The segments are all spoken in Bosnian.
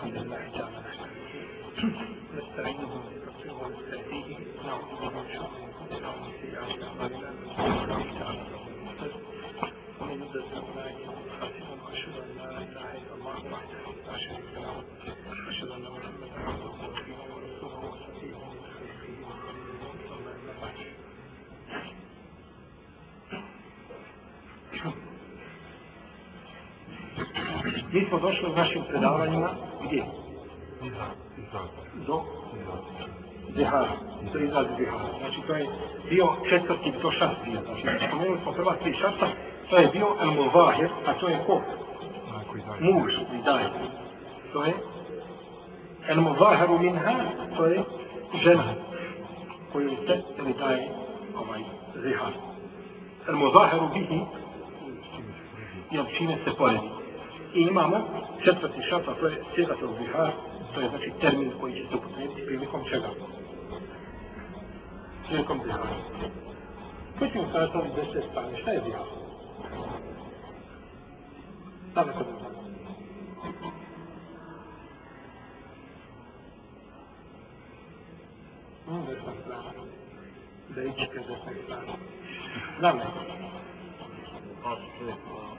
الحمد لله تعالى نستعينه ونستغفره ونستهديه نعوذ به من شرور انفسنا ومن سيئات اعمالنا من الله تعالى ومن يضلل فلا هادي له واشهد ان لا اله الا الله وحده لا شريك له واشهد ان محمدا عبده ورسوله ورسوله وصفيه من خلقه وخليله ثم اما بعد Mi smo došli u našim predavanjima Do Zihara. To je izraz Zihara. Znači to je bio četvrti to šast bio. Znači spomenuli smo prva tri šasta, to je bio El Muvahir, a to je ko? Muž daje. To je El Muvahiru Minha, to je žena koju se ili daje ovaj Zihar. El Muvahiru Bihi, jel čine se poredi. I imamo četvrti šart, a to je sjedatel zihar, to je znači termin koji će se upotrebiti prilikom čega? Prilikom zihara. Koji ćemo sada to deset stane? Šta je zihar? Šta neko da znam? Hmm, desna strana. Da ići kada desna strana. Znam neko. Kao što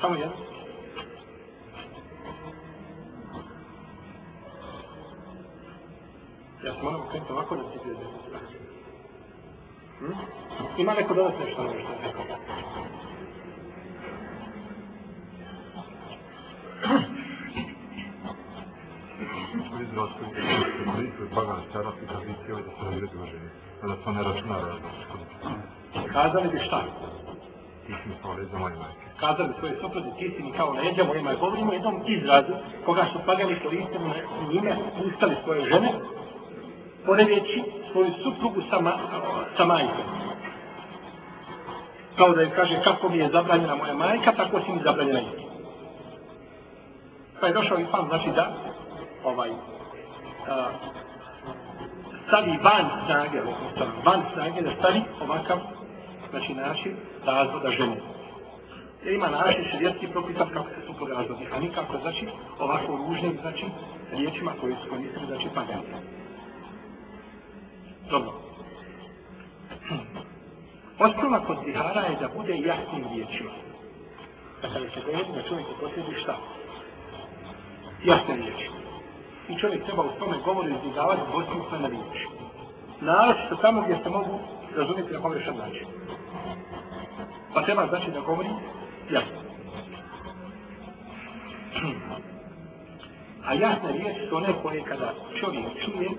Samo jedan. Ja se moram krenuti ovako da ti gledam. Hm? Ima neko dodat nešto što nešto? Rekao? Izraz koji se koristio pagan čarap i tradicije da se ne žene. Da se ne računa različite. Kazali bi šta? Ti si mi kao leđa moje majke. Kazali svoje suprotne, ti si mi kao leđa moje majke. Govorimo o jednom izrazu koga su pagani koristili na njime, ustali svoje žene, poredeći svoju suprugu sa, ma, sa majkom. Kao da je kaže kako mi je zabranjena moja majka, tako si mi zabranjena i Pa je došao i pan, znači da ovaj a, stavi van snage, odnosno van snage da stavi ovakav znači način razvoda žene. Jer ima način širijetski propisan kako se supruga razvodi, a nikako znači ovako ružnim znači riječima koje su koristili znači pagani. Dobro. Osnova kod zihara je da bude jasnim riječima. Dakle, da kada se govori da čovjek upotrebi šta? Jasne riječi. I čovjek treba u tome govoru izbjegavati dvosmislene riječi. Naravno tamo gdje se mogu razumjeti na pogrešan način. Pa treba znači da govori jasno. A jasne riječi su one koje kada čovjek čuje,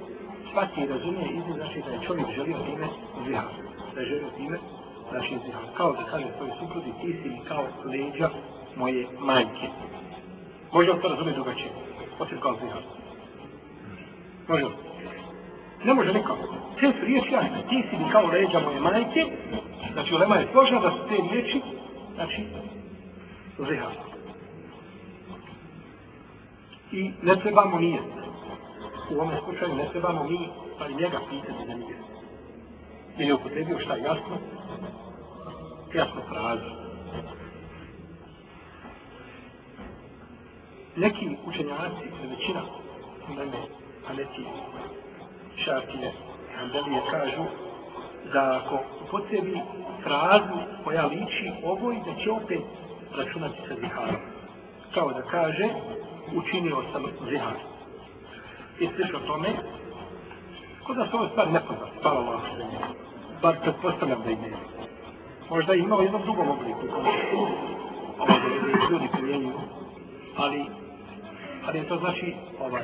svaki i razumije izme znači da je čovjek želio time zihar. Da je želio time znači zihar. Kao da kaže svoj suprudi, ti si mi kao leđa moje majke. Može on to razumjeti drugačije. Osim kao zihar. Može. Ne može nikako. Te su riječi jasne. Ti si mi kao leđa moje majke. Znači, ulema je složna da su te riječi, znači, zihar. I ne trebamo nije. U ovom slučaju ne trebamo mi, pa i njega pitati da nije. Jer je upotrebio šta jasno? Jasno frazu. Neki učenjaci, većina, ne a neki šafije, Hanbelije kažu da ako upotrebi frazu koja liči ovoj, da će opet računati sa ziharom. Kao da kaže, učinio sam zihar. I slično tome, kod da se ovo stvar nepoznat, hvala Allah, bar pretpostavljam da ide. Možda imao jednom drugom obliku, ovo ljudi primjenjuju, ali, ali je to znači ovaj,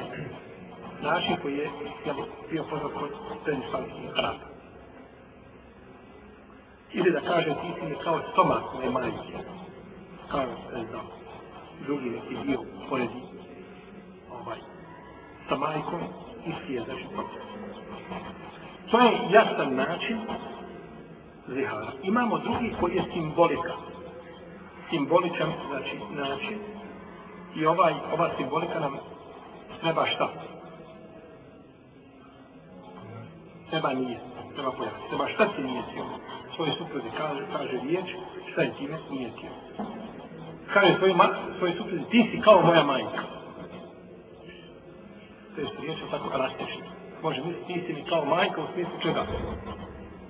način koji je jel, bio poznat kod predispanskih hrana. Ili da kaže ti si mi kao stomak moje majke, kao ne znam, drugi neki dio pored ovaj, sa majkom, isti je znači proces. To je jasan način zihara. Imamo drugi koji je simbolika. Simboličan znači, način. I ovaj, ova simbolika nam treba šta? Treba nije, treba pojaviti. Treba šta si nije tio? Svoje supruzi kaže, kaže riječ, šta je time nije tio. kaže svoj, ma, svoje supruzi, ti si kao moja majka. To je riječ tako rastična. Može misliti, ti si mi kao majka u smislu čega?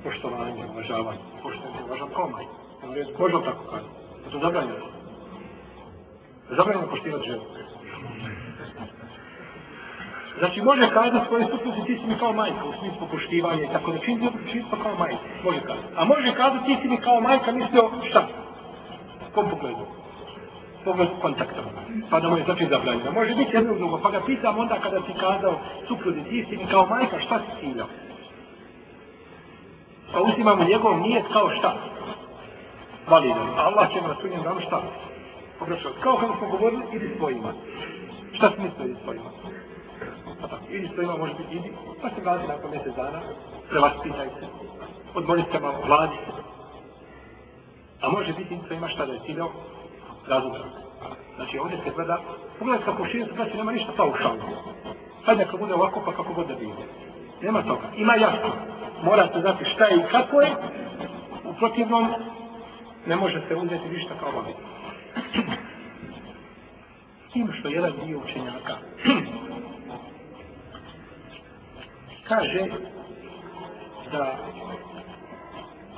Poštovanje, uvažavanje. Poštovanje, uvažavanje kao majka. Evo reći, Božo tako kaže. Je zabranjeno? Zabranjeno poštivati ženu. Znači, može kazati svoje supruzi, ti si mi kao majka, u smislu poštivanja i tako znači, da čini čisto kao majka. Može kazati. A može kazati, ti si mi kao majka, mislio, šta? Kom pogledu? Pogled kontakta. Pa da mu je znači zabranjeno. Može biti jedno drugo. Pa ga pitam onda kada si kazao, supruzi, ti si mi kao majka, šta si ciljao? Pa uzimamo njegov nijet kao šta? Validan. A Allah će nam sunjem danu šta? Obraćao. Kao kada smo govorili, idi svojima. Šta si mislio idi svojima? Pa što ima može biti idi, pa se vrati nakon mjesec dana, prevaspitaj se, odmori se malo, vladi se. A može biti idi ima šta da je ciljao? razumno. Znači ovdje se gleda, pogledaj kako širi se znači nema ništa paušalno. Sad neka bude ovako pa kako god da bilo. Nema toga. Ima jasno. Morate znati šta je i kako je. U protivnom ne može se uzeti ništa kao ovdje. S tim što jedan dio učenjaka kaže da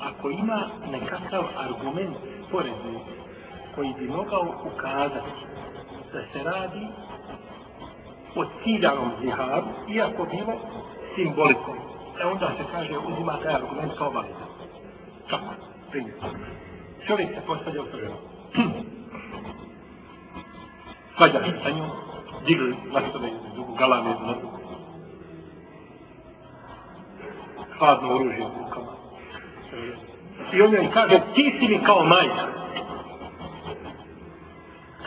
ako ima nekakav argument porezni koji bi mogao ukazati da se radi o ciljanom ziharu, iako bilo simbolikom, e onda se kaže uzima taj argument kao validan. Kako? Primjer. Čovjek se postavlja u prvo. Svađa sa njom, digli lastove iz drugu, galame iz drugu. Hladno oružje u rukama. I on joj kaže, ti si mi kao majka.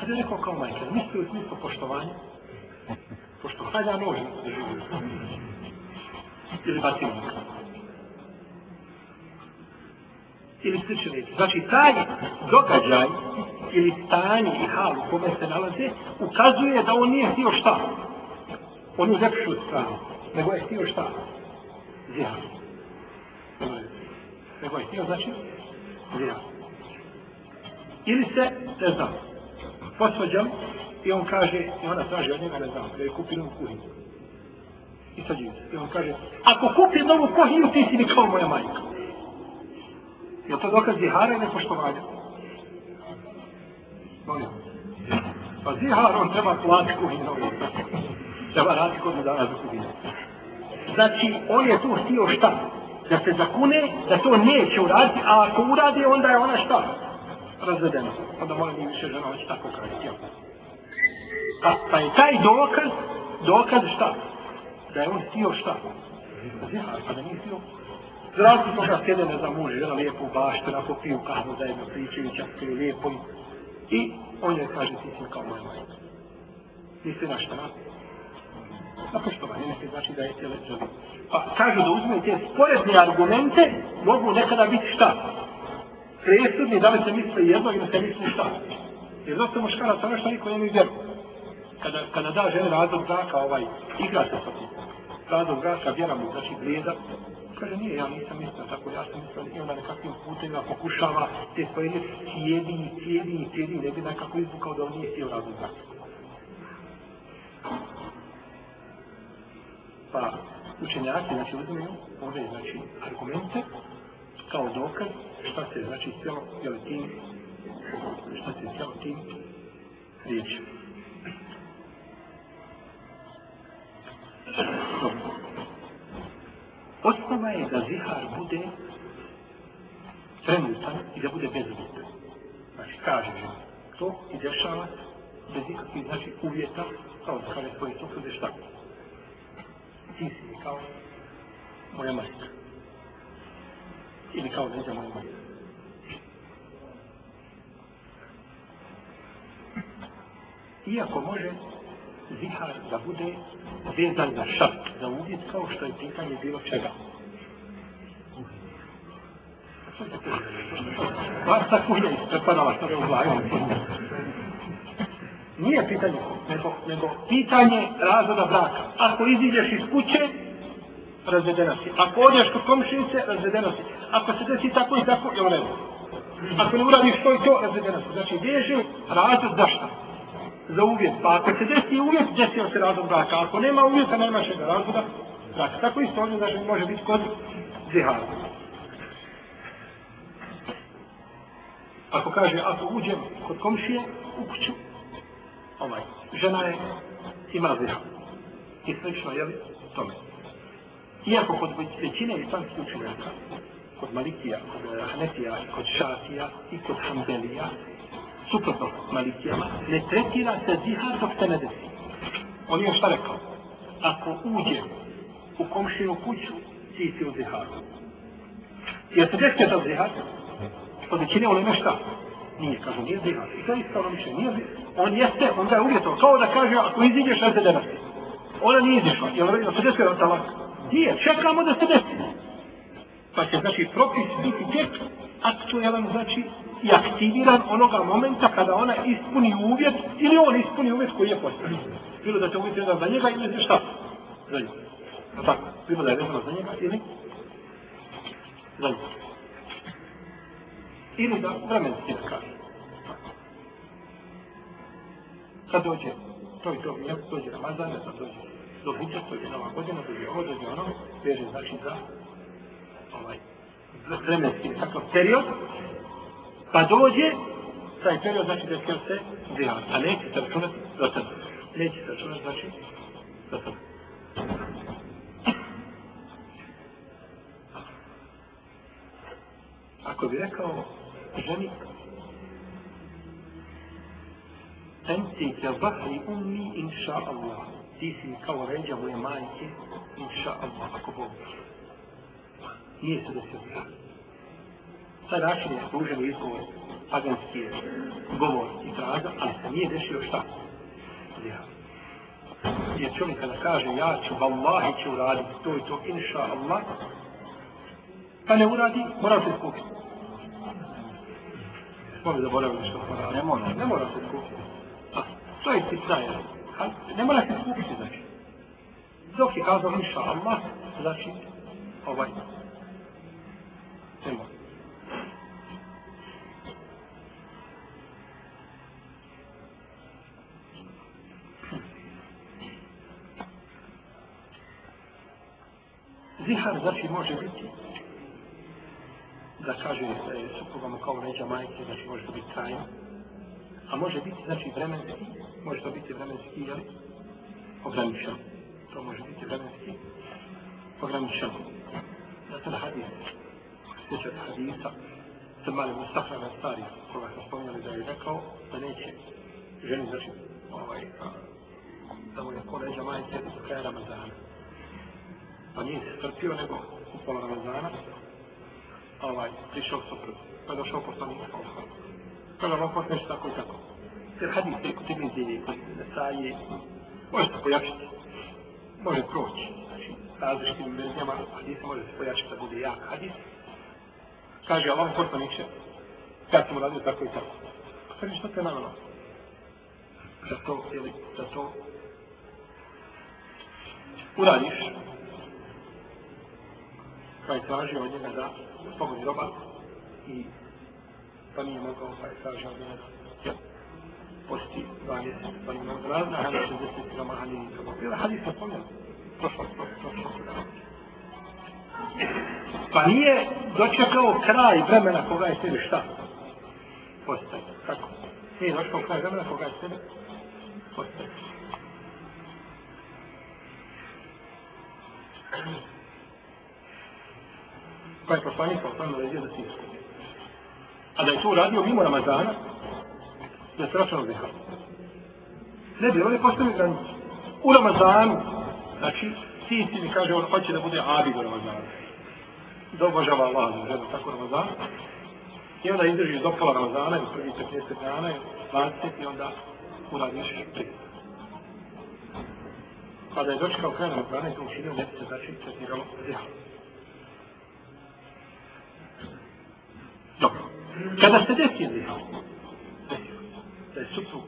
Kada je rekao kao majka, misli u smislu poštovanja? Pošto hajda nož da živi. Ili batilnika. Ili slične reći. Znači, taj događaj ili stanje i hal u kome se nalaze, ukazuje da on nije htio šta? On je lepšu stranu. Nego je htio šta? Zihar. Nego je htio, znači, zihar. Ili se, ne znam, posvađam i on kaže, i ona traži od njega, ne znam, da je kupi novu kuhinju. I sad je, I on kaže, ako kupi novu kuhinju, ti si mi kao moja majka. Je to dokaz zihara i nepoštovanja? Molim. Pa zihar, on treba platiti kuhinju novu. Treba raditi kod dana za kuhinju. Znači, on je tu htio šta? Da se zakune, da to neće uraditi, a ako uradi, onda je ona šta? razvedeno. Onda moram nije više žena već tako kazati. Pa, pa je taj dokaz, dokaz šta? Da je on htio šta? Zihar, pa da nije htio. Zrazno toga sjede ne za muže, žena lijepo u baštu, onako piju kahvu zajedno, pričaju, čakaju lijepo. I on je kaže, ti si kao moja majka. Misli na šta? Na poštovanje, ne znači da je tijele. Pa kažu da uzme te sporedne argumente, mogu nekada biti šta? presudni da li se misle jedno ili se misle šta. Jer zato muškara ono što niko nema vjeru. Kada, kada da žene razlog braka, ovaj, igra se sa tim. Razlog braka, vjera mu, znači gleda. Kaže, nije, ja nisam mislio tako, ja sam mislio, i onda nekakvim putima pokušava te svoje cijedi, cijedi, cijedi, ne bi nekako izvukao da on nije htio razlog braka. Pa, učenjaci, znači, uzmeju ove, znači, argumente, kao dokaz šta se znači cijelo jel, tim šta se cijelo tim riječi. Osnova je da zihar bude trenutan i da bude bezuvjetan. Znači, kaže žena, to i dešava bez ikakvih znači, uvjeta, kao da kaže svoje bude šta. Ti si mi kao moja majka ili kao da moja majka. Iako može zihar da bude vezan za šart, za uvjet, kao što je pitanje bilo čega. Pa sa kuhnja isprepadala što je u glavi. Nije pitanje, nego, nego pitanje razvoda braka. Ako iziđeš iz kuće, razvedena si. Ako odješ kod komšinice, razvedena si. Ako se desi tako i tako, je u redu. Ako ne uradiš to i to, razvedena si. Znači, veže razlog za šta? Za uvjet. Pa ako se desi uvjet, desio se razlog braka. Ako nema uvjeta, nema šega razloga braka. Tako isto ovdje, znači, može biti kod zihara. Ako kaže, ako uđem kod komšije u kuću, ovaj, žena je, ima zihar. I slično, jel, tome. Iako kod većine islamskih učenjaka, kod Malikija, kod Hanefija, kod Šafija i kod Hanbelija, suprotno Malikijama, ne tretira se zihar dok se ne desi. On je šta rekao? Ako uđe u komšinu kuću, ti si u ziharu. Jer se desite to zihar? Kod većine ono šta? Nije, kažu, nije zihar. I to je isto ono nije zihar. On jeste, on ga je uvjetovao. Kao da kaže, ako iziđeš, ne se denasi. Ona nije izišla. Jel se desio on talak? Nije, čekamo da se desi. Pa će, znači, propis biti tek aktuelan, znači, i aktiviran onoga momenta kada ona ispuni uvjet ili on ispuni uvjet koji je postavljen. Bilo da će uvjet jedan za njega ili za šta? Za njega. Tako, bilo da je vezano za njega ili za njega. Ili da vremenski da kaže. Kad dođe, to i to, dođe Ramazan, ne znam, dođe do Hidža, to je nova godina, dođe ovo, dođe ono, veže znači za ovaj vremenski takav period, pa dođe, taj period znači da će se zihar, a neće se računati do tada. Neće se računati znači do tada. Ako bi rekao ženi, Enti ke vahri ummi inša Allah. Ti si kao ređa moje majke, inša Allah, ako Bog nije se desio zihar. Taj način je služen izgovor, paganski je govor i traga, ali se nije dešio šta? Ja. Jer čovjek kada kaže ja ću, vallahi ću uraditi to i to, inša Allah, pa ne uradi, mora se skupiti. Mogu da boravim što mora. Ne mora. Ne mora se skupiti. A, to je sitna je. Ne mora se skupiti, znači. Dok je kazao inša Allah, znači, ovaj, Nema. Zihar znači može biti da kaže e, je suprugama kao leđa majke, znači može biti trajno. A može biti znači vremenski, može to biti vremenski jel, Ograničeno. To može biti vremenski ograničeno. Zato da hadis sjećati hadisa Salman ibn Mustafa na stari koga smo spominjali da je rekao da neće ženi znači ovaj da mu je koleđa majke do kraja Ramazana pa nije se strpio nego u pola Ramazana ovaj prišao suprot pa je došao poslanik sa pa da vam potneš tako i tako jer hadis je kod Ibn kod Nesaje može se pojačiti može proći znači različitim verzijama hadisa može se pojačiti da bude jak hadis Kaže Allah poslaniče, kad sam uradio tako i tako. Pa Kaže, što te navjelo? Da to, ili, da to uradiš. Pa je tražio od njega da spogodi roba i pa nije mogao, pa je tražio od njega da posti dva mjeseca, pa nije mogao razna, ali 60 kg, ali nije mogao. Bila hadisa na. Prošlo, prošlo, prošlo. Pa nije dočekao kraj vremena koga je sebi šta? Postavio. Tako. Nije dočekao kraj vremena koga je sebi postavio. Pa je poslanik sa osnovno redio da se iskupi. A da je to uradio mimo Ramazana, da se računa zihar. Ne bi, on je postavio granicu. U Ramazanu, znači, sin ti mi kaže, on hoće da bude abid u Ramazanu. Da obožava Allah da ženu tako Ramazan. I onda izdržiš do pola Ramazana, u prvi 15 dana, 20 i onda uradiš prije. Pa da je dočekao kraj Ramazana i to učinio, ne bi se znači tretiralo zihar. Dobro. Kada se desi zina, da je suprug,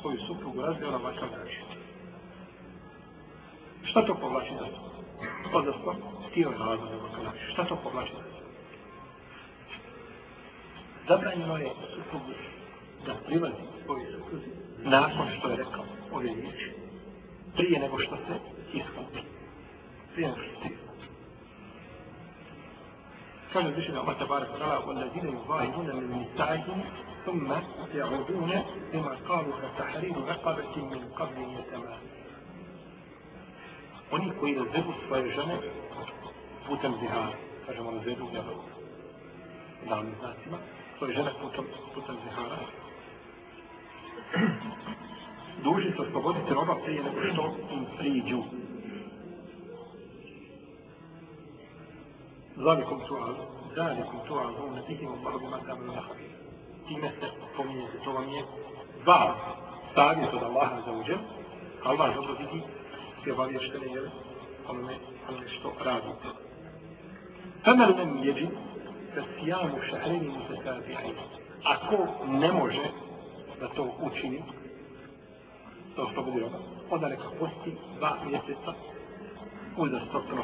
svoju suprugu razvio na ovakav način. Šta to povlači za to? Odnosno, htio je razvoj na ovakav način. Šta to povlači za to? Zabranjeno je suprugu da prilazi svoje supruzi nakon što je rekao ove riječi. Prije nego što se iskupi. Prije nego što se iskupi. Kaže zvišenje Allah tabarak ta'ala وَالَّذِينَ يُظَاهِرُونَ مِنْ نِسَائِهِمْ ثُمَّ يَعُودُونَ لِمَا قَالُوا فَتَحْرِيرُ رَقَبَةٍ مِنْ قَبْلِ يَتَمَانِ Oni koji razvedu svoje žene putem zihara, kažemo razvedu jel, davnim znacima, svoje žene putem, putem zihara, duži se osloboditi roba prije nego što im priđu. Zalikom tu'al, zalikom tu'al, ovo ne tihim u Bogu ma tamo na. Time se pominjete, to vam je dva savjet od Allaha za uđem. Allah dobro vidi sve obavještene jele onome, onome što radite. Femer nem jeđi da sijamu šahreni mu se tabi'ajni. Ako ne može da to učini, to što oslobodi roba, onda neka posti dva mjeseca uzastopno.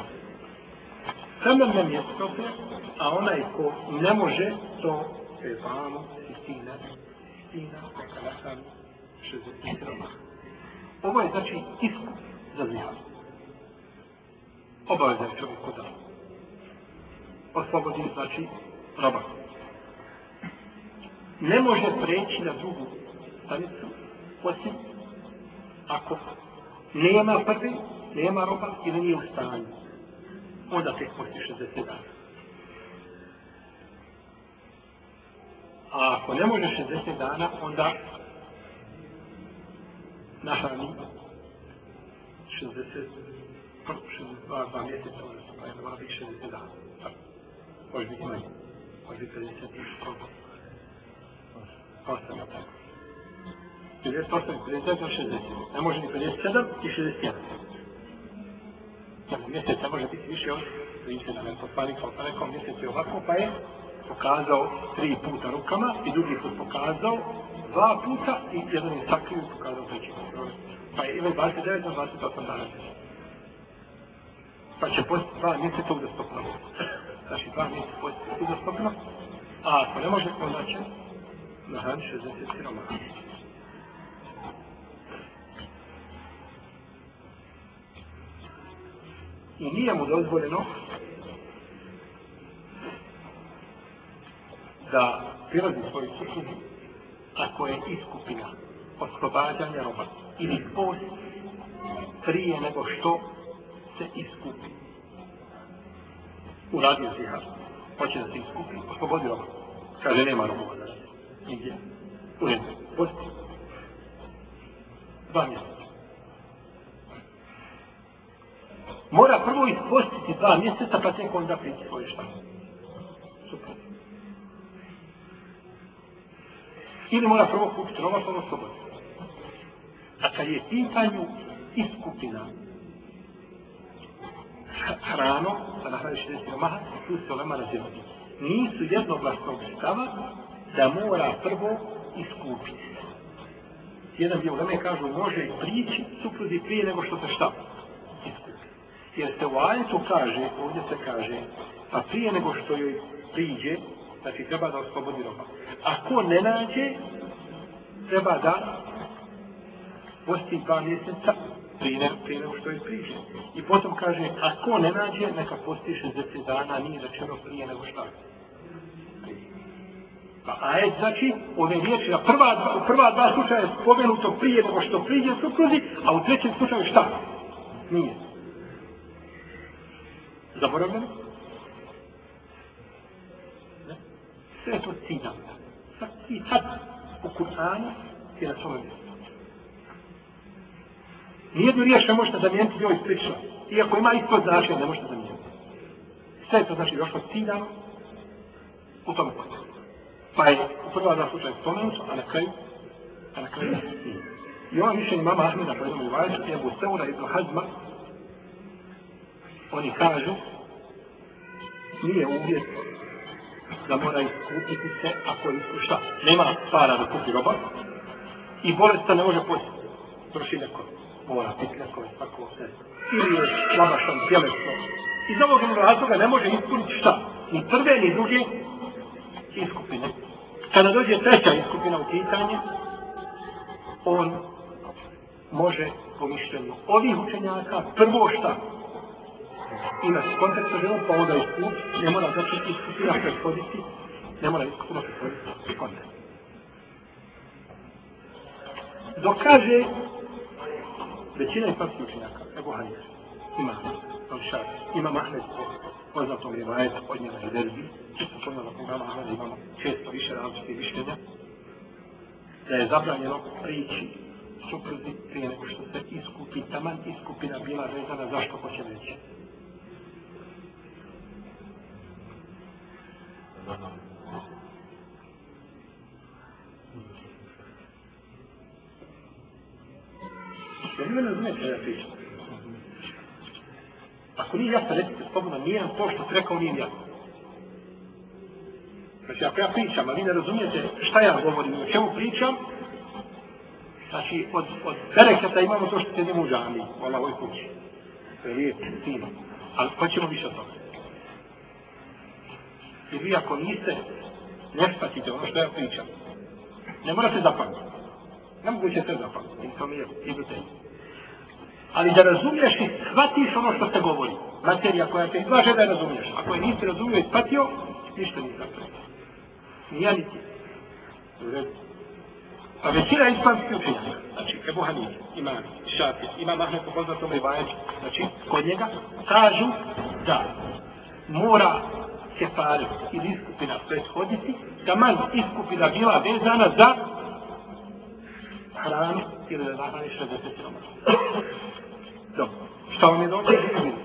Samo nam je jestope, a onaj ko ne može, to je vamo, istina, istina, neka nastavi 60 roma. Ovo je znači iskup za zihar. Obavezan čovjek kod oslobodi, znači, roba. Ne može preći na drugu stanicu, osim ako nema prvi, nema roba ili nije u stanju. Onda tek posti 60 dana. A ako ne može 60 dana, onda nahrani 60, 62, 2 mjeseca, odnosno pa je mora biti 60 dana. Tako. Može biti manje. Može biti 50 i koliko? 8, tako. 58, 59, 60. Ne može ni 57 i 61. Znači, mjesec ne može biti više od lice 37. Jer poslanik sa nekom mjesec je ovako, pa je pokazao tri puta rukama i drugi put pokazao dva puta i jedan je sakrio i pokazao treći put. Pa je ili 29 na 28 dana. Pa će postati dva mjeseca uzastopno. Znači dva mjeseca postati uzastopno. A ako ne može, onda će na hrani 60 siroma. I nije mu dozvoljeno da prilazi svoju suprugu ako je iskupina oslobađanja roba ili post prije nego što se iskupi. Uradio zihar. Hoće da se iskupi. Oslobodi roba. Kaže, nema roba. Nigdje. U redu. Posti. Dva mjeseca. Mora prvo ispostiti dva mjeseca, pa tek onda prići svoje šta. Super. Ili mora prvo kupiti roba, pa oslobodi. A kad je pitanju iskupina hrano, pa nahrani 60 romaha, tu se olema razilati. Nisu jednoglasnog stava da mora prvo iskupiti. Jedan dio uleme kažu može prići supruzi prije nego što se šta. Jer se u ajetu kaže, ovdje se kaže, a prije nego što joj priđe, znači treba da oslobodi roba. Ako ne nađe, treba da posti dva mjeseca prije, ne, prije nego što je priđe. I potom kaže, ako ne nađe, neka posti 60 dana, nije rečeno prije nego šta. Pa ajet znači, ove riječi, na prva, dva, prva dva slučaja je spomenuto prije nego što priđe supruzi, a u trećem slučaju šta? Nije. Zaboravljeno? Ne? Sve je to ciljano. Sad, i sad u Kur'anu je na svome mjestu. Nijednu riječ ne možete zamijeniti njoj slično. Iako ima isto značenje, ne možete zamijeniti. Sve je to znači došlo ciljano u tome kontekstu. Pa je u prva dva slučaja spomenuto, a na kraju, a na kraju nije. I ovo mišljenje mama Ahmeda, pa jednom i Vajšu, je Abu Seura ibn Hazma, oni kažu, nije uvjet da mora iskupiti se ako je iskušta. Nema para da kupi roba i bolesta ne može postiti. Troši neko. Mora piti neko je tako se. Ili je slabašan tjelesno. Iz ovog razloga ne može ispuniti šta? Ni prve, ni druge iskupine. Kada dođe treća iskupina u pitanje, on može po ovih učenjaka prvo šta ima kontakt sa ženom, pa onda iskup, ne mora znači iskupina prethoditi, ne mora iskupina prethoditi kontakt. Dokaže većina je islamskih učenjaka, Ebu Hanif, ima Al-Šar, ima Mahmed, poznatom je vajet od njega i Derbi, čisto poznamo na nama Ahmed, imamo često više različitih mišljenja, da je zabranjeno prići supruzi prije nego što se iskupi, taman iskupina bila vezana, zašto hoće reći. Vi ne ja pričam. Ako nije jasno, recite slobodno, nije nam to što se rekao, nije jasno. Znači, ako ja pričam, a vi ne razumijete šta ja govorim, o čemu pričam, znači, od, od bereketa imamo to što se njemu u džami, u ovoj kući. To je lijep, fino. Ali pa hoćemo više od toga. I vi ako niste, ne spatite ono što ja pričam. Ne morate zapamtiti. Ne mogu se zapamtiti. I to mi je, tebi. Ali da razumiješ i shvatiš ono što se govori. Materija koja te izlaže da je razumiješ. Ako je nisi razumio i shvatio, ništa nije zapamtio. Nije ni ti. A pa većina islamskih učenjaka, znači Ebu Hanif, ima Šafir, ima Mahmed po poznatom Rivajeć, znači kod njega kažu da mora kefare ili iskupina prethoditi, da man iskupina bila vezana za hranu ili da nahrani 60 km. Dobro. Šta vam je dobro?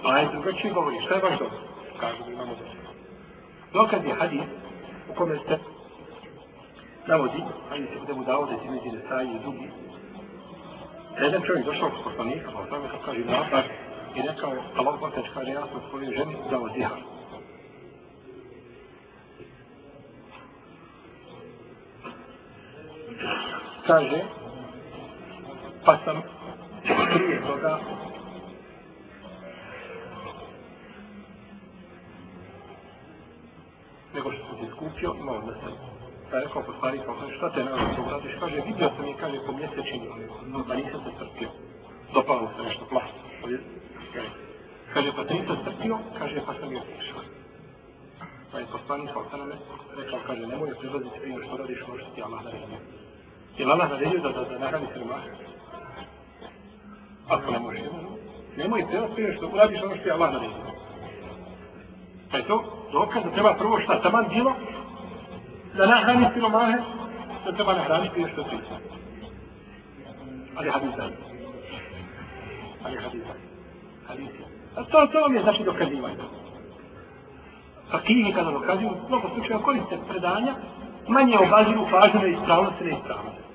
Pa A je drugačije govori. Šta je baš dobro? Kažu da imamo dobro. Dokaz je hadis u kome ste navodi, hadis je budemo dao da ti među desaji i drugi. Jedan čovjek došao kod poslanika, pa tome kako kaže napad, i rekao, Allah Batač kaže, ja sam svoju ženi dao zihar. Kaže, pa sam prije toga nego što sam se skupio, imao da sam Pa je rekao poslanik, pa kaže, šta te naravno to uradiš? Kaže, vidio sam je, kaže, po mjesečini, no, da nisam se strpio. Dopalo se nešto plašno. Kaže, pa te nisam strpio, kaže, pa sam je otišao. Pa je poslanik, pa sam rekao, kaže, nemoj prilaziti prije što radiš ono što ti Allah naredio. Je li Allah naredio da, da, da nahrani sirma? Ako ne može, nemoj prilaziti prije što radiš ono što je Allah naredio. Pa je to dokaz da treba prvo šta taman bilo, da nahrani siromahe, da treba nahraniti prije što priča. Ali hadis dan. Ali hadis dan. Hadis je. A to, to vam je znači dokazivanje. Fakih kada dokazuju, mnogo slučaja koriste predanja, manje obaziru pažnju na ispravnost i neispravnost.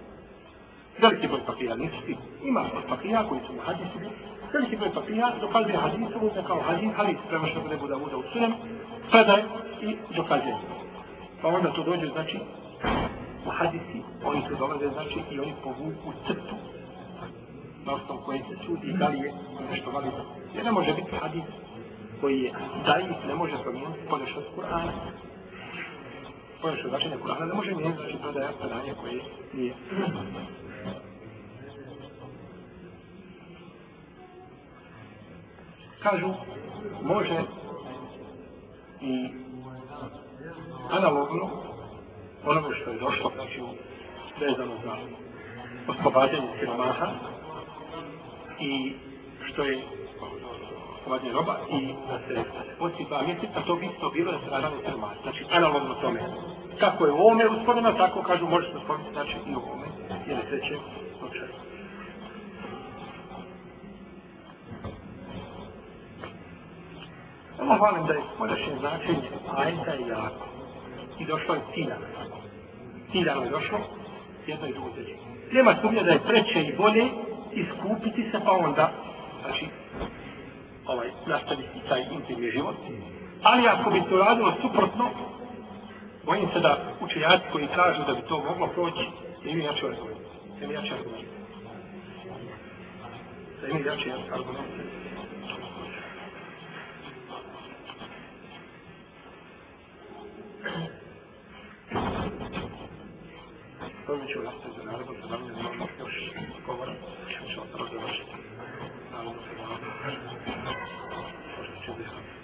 Veliki broj papija nije ti. Ima papija koji su u hadisu, veliki broj papija dokazuje hadisu, uzme kao hadis, ali prema što ne bude uda u sunem, predaje i dokazuje. Pa onda to dođe, znači, u hadisi, oni se dolaze, znači, i oni povuku crtu na osnovu koje se sudi da li je nešto validno. Jer ne može biti hadis koji je daif, ne može promijeniti podešao s Kur'ana. Podešao značenje Kur'ana ne može mijeniti, znači, predaja predanje koje nije. Kažu, može i analogno onome što je došlo, znači u vezano za oslobađanje siromaha i što je oslobađanje roba i da se da se posti dva mjeseca, to bi isto bilo da se radano siromaha. Znači, analogno tome. Kako je u ovome usporeno, tako kažu, može se spomenuti, znači i u ovome, jer je treće slučaje. Allah hvalim da je spoljašnje značenje ajta je jako. I došlo je ciljano. Ciljano je došlo, jedno i drugo treće. Nema sumnja da je preće i bolje iskupiti se, pa onda, znači, ovaj, nastaviti taj intimni život. Ali ako bi to radilo suprotno, bojim se da učenjaci koji kažu da bi to moglo proći, ne imaju jače argumente. Ne imaju jače argumente. Ne imaju jače argumente. Spomenut ću vas za naredno predavanje, imamo još govora, ćemo se završiti. Naredno predavanje. Možda će biti